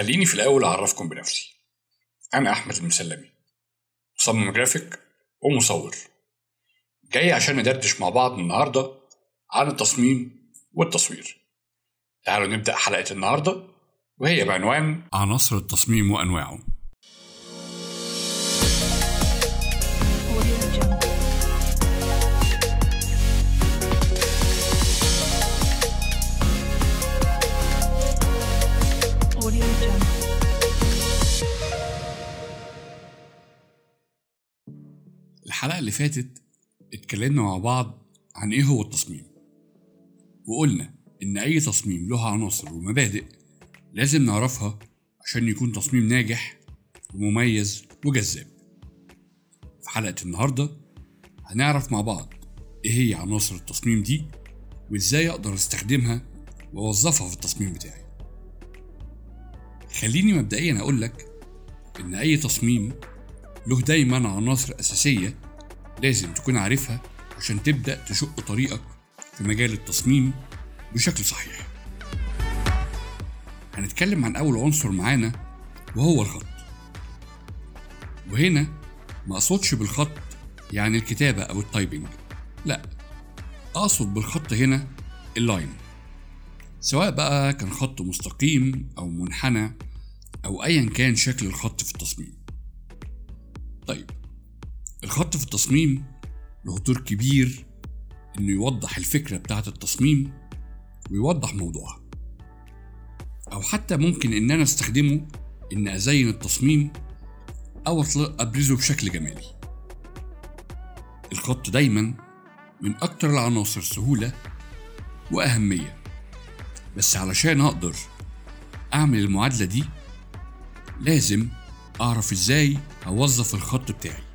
خليني في الأول أعرفكم بنفسي. أنا أحمد المسلمي مصمم جرافيك ومصور. جاي عشان ندردش مع بعض النهاردة عن التصميم والتصوير. تعالوا نبدأ حلقة النهاردة وهي بعنوان عناصر التصميم وأنواعه. الحلقة اللي فاتت اتكلمنا مع بعض عن إيه هو التصميم. وقلنا إن أي تصميم له عناصر ومبادئ لازم نعرفها عشان يكون تصميم ناجح ومميز وجذاب. في حلقة النهاردة هنعرف مع بعض إيه هي عناصر التصميم دي وازاي أقدر استخدمها وأوظفها في التصميم بتاعي. خليني مبدئيا أقول لك إن أي تصميم له دايما عناصر أساسية لازم تكون عارفها عشان تبدأ تشق طريقك في مجال التصميم بشكل صحيح. هنتكلم عن أول عنصر معانا وهو الخط. وهنا ما أقصدش بالخط يعني الكتابة أو ال typing لا أقصد بالخط هنا ال line. سواء بقى كان خط مستقيم أو منحنى أو أيا كان شكل الخط في التصميم. طيب الخط في التصميم له دور كبير إنه يوضح الفكرة بتاعة التصميم ويوضح موضوعها. أو حتى ممكن إن أنا أستخدمه إن أزين التصميم أو أطل- أبرزه بشكل جمالي. الخط دايما من أكتر العناصر سهولة وأهمية. بس علشان أقدر أعمل المعادلة دي لازم أعرف إزاي أوظف الخط بتاعي.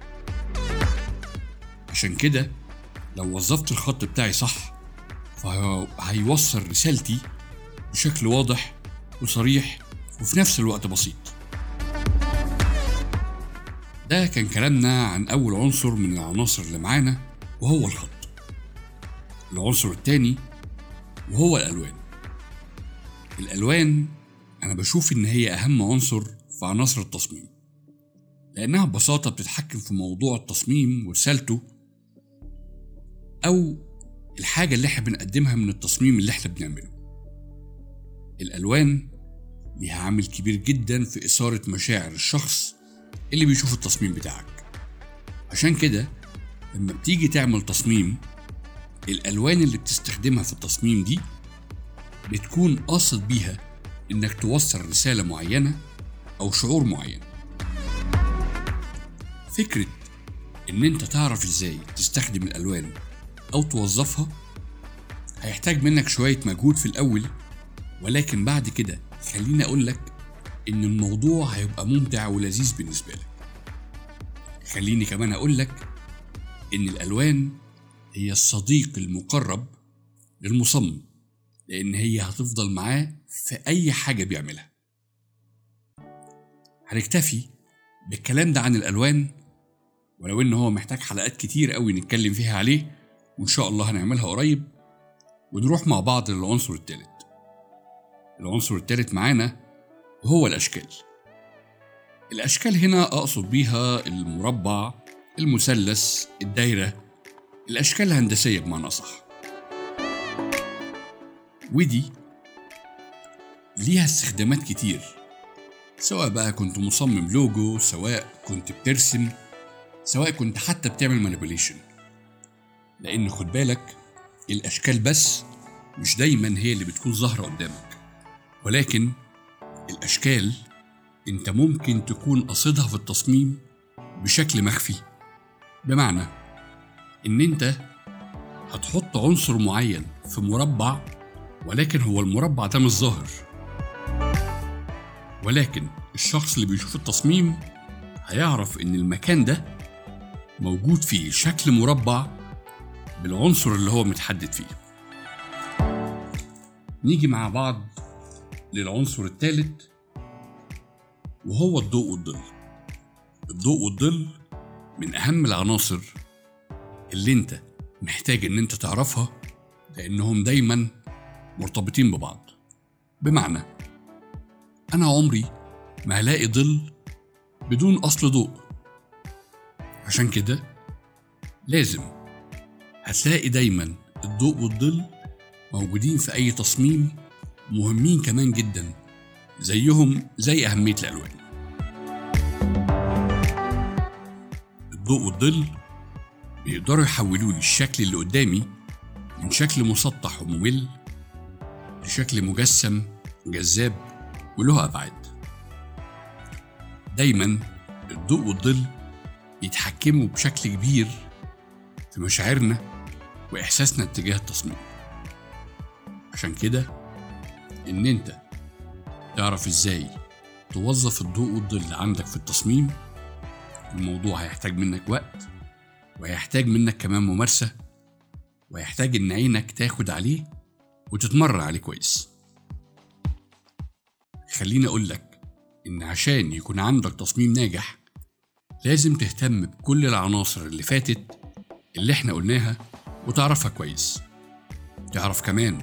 عشان كده لو وظفت الخط بتاعي صح فهيوصل رسالتي بشكل واضح وصريح وفي نفس الوقت بسيط. ده كان كلامنا عن أول عنصر من العناصر اللي معانا وهو الخط. العنصر التاني وهو الألوان. الألوان أنا بشوف إن هي أهم عنصر في عناصر التصميم لأنها ببساطة بتتحكم في موضوع التصميم ورسالته أو الحاجة اللي إحنا بنقدمها من التصميم اللي إحنا بنعمله. الألوان ليها عامل كبير جدا في إثارة مشاعر الشخص اللي بيشوف التصميم بتاعك. عشان كده لما بتيجي تعمل تصميم الألوان اللي بتستخدمها في التصميم دي بتكون قاصد بيها إنك توصل رسالة معينة أو شعور معين. فكرة إن أنت تعرف إزاي تستخدم الألوان أو توظفها هيحتاج منك شوية مجهود في الأول ولكن بعد كده خليني لك إن الموضوع هيبقى ممتع ولذيذ بالنسبة لك. خليني كمان أقول لك إن الألوان هي الصديق المقرب للمصمم لأن هي هتفضل معاه في أي حاجة بيعملها. هنكتفي بالكلام ده عن الألوان ولو إن هو محتاج حلقات كتير قوي نتكلم فيها عليه وإن شاء الله هنعملها قريب ونروح مع بعض للعنصر التالت. العنصر التالت معانا وهو الأشكال. الأشكال هنا أقصد بيها المربع المثلث الدايرة. الأشكال الهندسية بمعنى صح ودي ليها استخدامات كتير. سواء بقى كنت مصمم لوجو سواء كنت بترسم سواء كنت حتى بتعمل مانيبيوليشن لأن خد بالك الأشكال بس مش دايما هي اللي بتكون ظاهرة قدامك. ولكن الأشكال أنت ممكن تكون قصدها في التصميم بشكل مخفي. بمعنى إن أنت هتحط عنصر معين في مربع ولكن هو المربع ده مش ظاهر. ولكن الشخص اللي بيشوف التصميم هيعرف إن المكان ده موجود فيه شكل مربع بالعنصر اللي هو متحدد فيه. نيجي مع بعض للعنصر الثالث وهو الضوء والظل. الضوء والظل من أهم العناصر اللي أنت محتاج إن أنت تعرفها لأنهم دايما مرتبطين ببعض. بمعنى أنا عمري ما هلاقي ظل بدون أصل ضوء. عشان كده لازم هتلاقي دايما الضوء والظل موجودين في أي تصميم مهمين كمان جدا زيهم زي أهمية الألوان. الضوء والظل بيقدروا يحولوا لي الشكل اللي قدامي من شكل مسطح وممل لشكل مجسم جذاب وله أبعاد. دايما الضوء والظل بيتحكموا بشكل كبير في مشاعرنا وإحساسنا اتجاه التصميم. عشان كده إن أنت تعرف إزاي توظف الضوء والظل عندك في التصميم الموضوع هيحتاج منك وقت وهيحتاج منك كمان ممارسة وهيحتاج إن عينك تاخد عليه وتتمرن عليه كويس. خليني أقول لك إن عشان يكون عندك تصميم ناجح لازم تهتم بكل العناصر اللي فاتت اللي إحنا قلناها وتعرفها كويس. تعرف كمان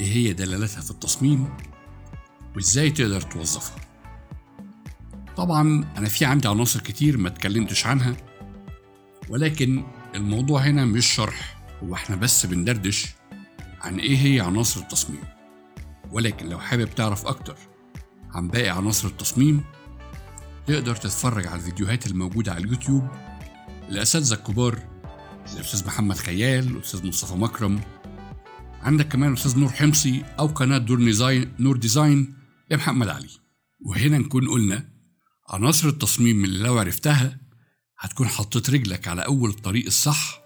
إيه هي دلالاتها في التصميم وإزاي تقدر توظفها. طبعا أنا في عندي عناصر كتير ما اتكلمتش عنها ولكن الموضوع هنا مش شرح هو إحنا بس بندردش عن إيه هي عناصر التصميم. ولكن لو حابب تعرف أكتر عن باقي عناصر التصميم تقدر تتفرج على الفيديوهات الموجودة على اليوتيوب لأساتذة الكبار زي الأستاذ محمد خيال والأستاذ مصطفى مكرم. عندك كمان الأستاذ نور حمصي أو قناة دور ديزاين نور ديزاين لمحمد علي. وهنا نكون قلنا عناصر التصميم اللي لو عرفتها هتكون حطيت رجلك على أول الطريق الصح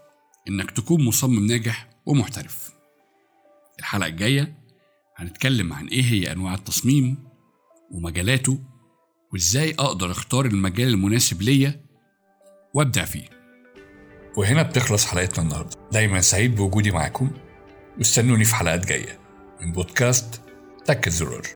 إنك تكون مصمم ناجح ومحترف. الحلقة الجاية هنتكلم عن إيه هي أنواع التصميم ومجالاته وإزاي أقدر أختار المجال المناسب ليا وأبدع فيه. وهنا بتخلص حلقتنا النهارده. دايما سعيد بوجودي معاكم. واستنوني في حلقات جاية. من بودكاست تك الزرار.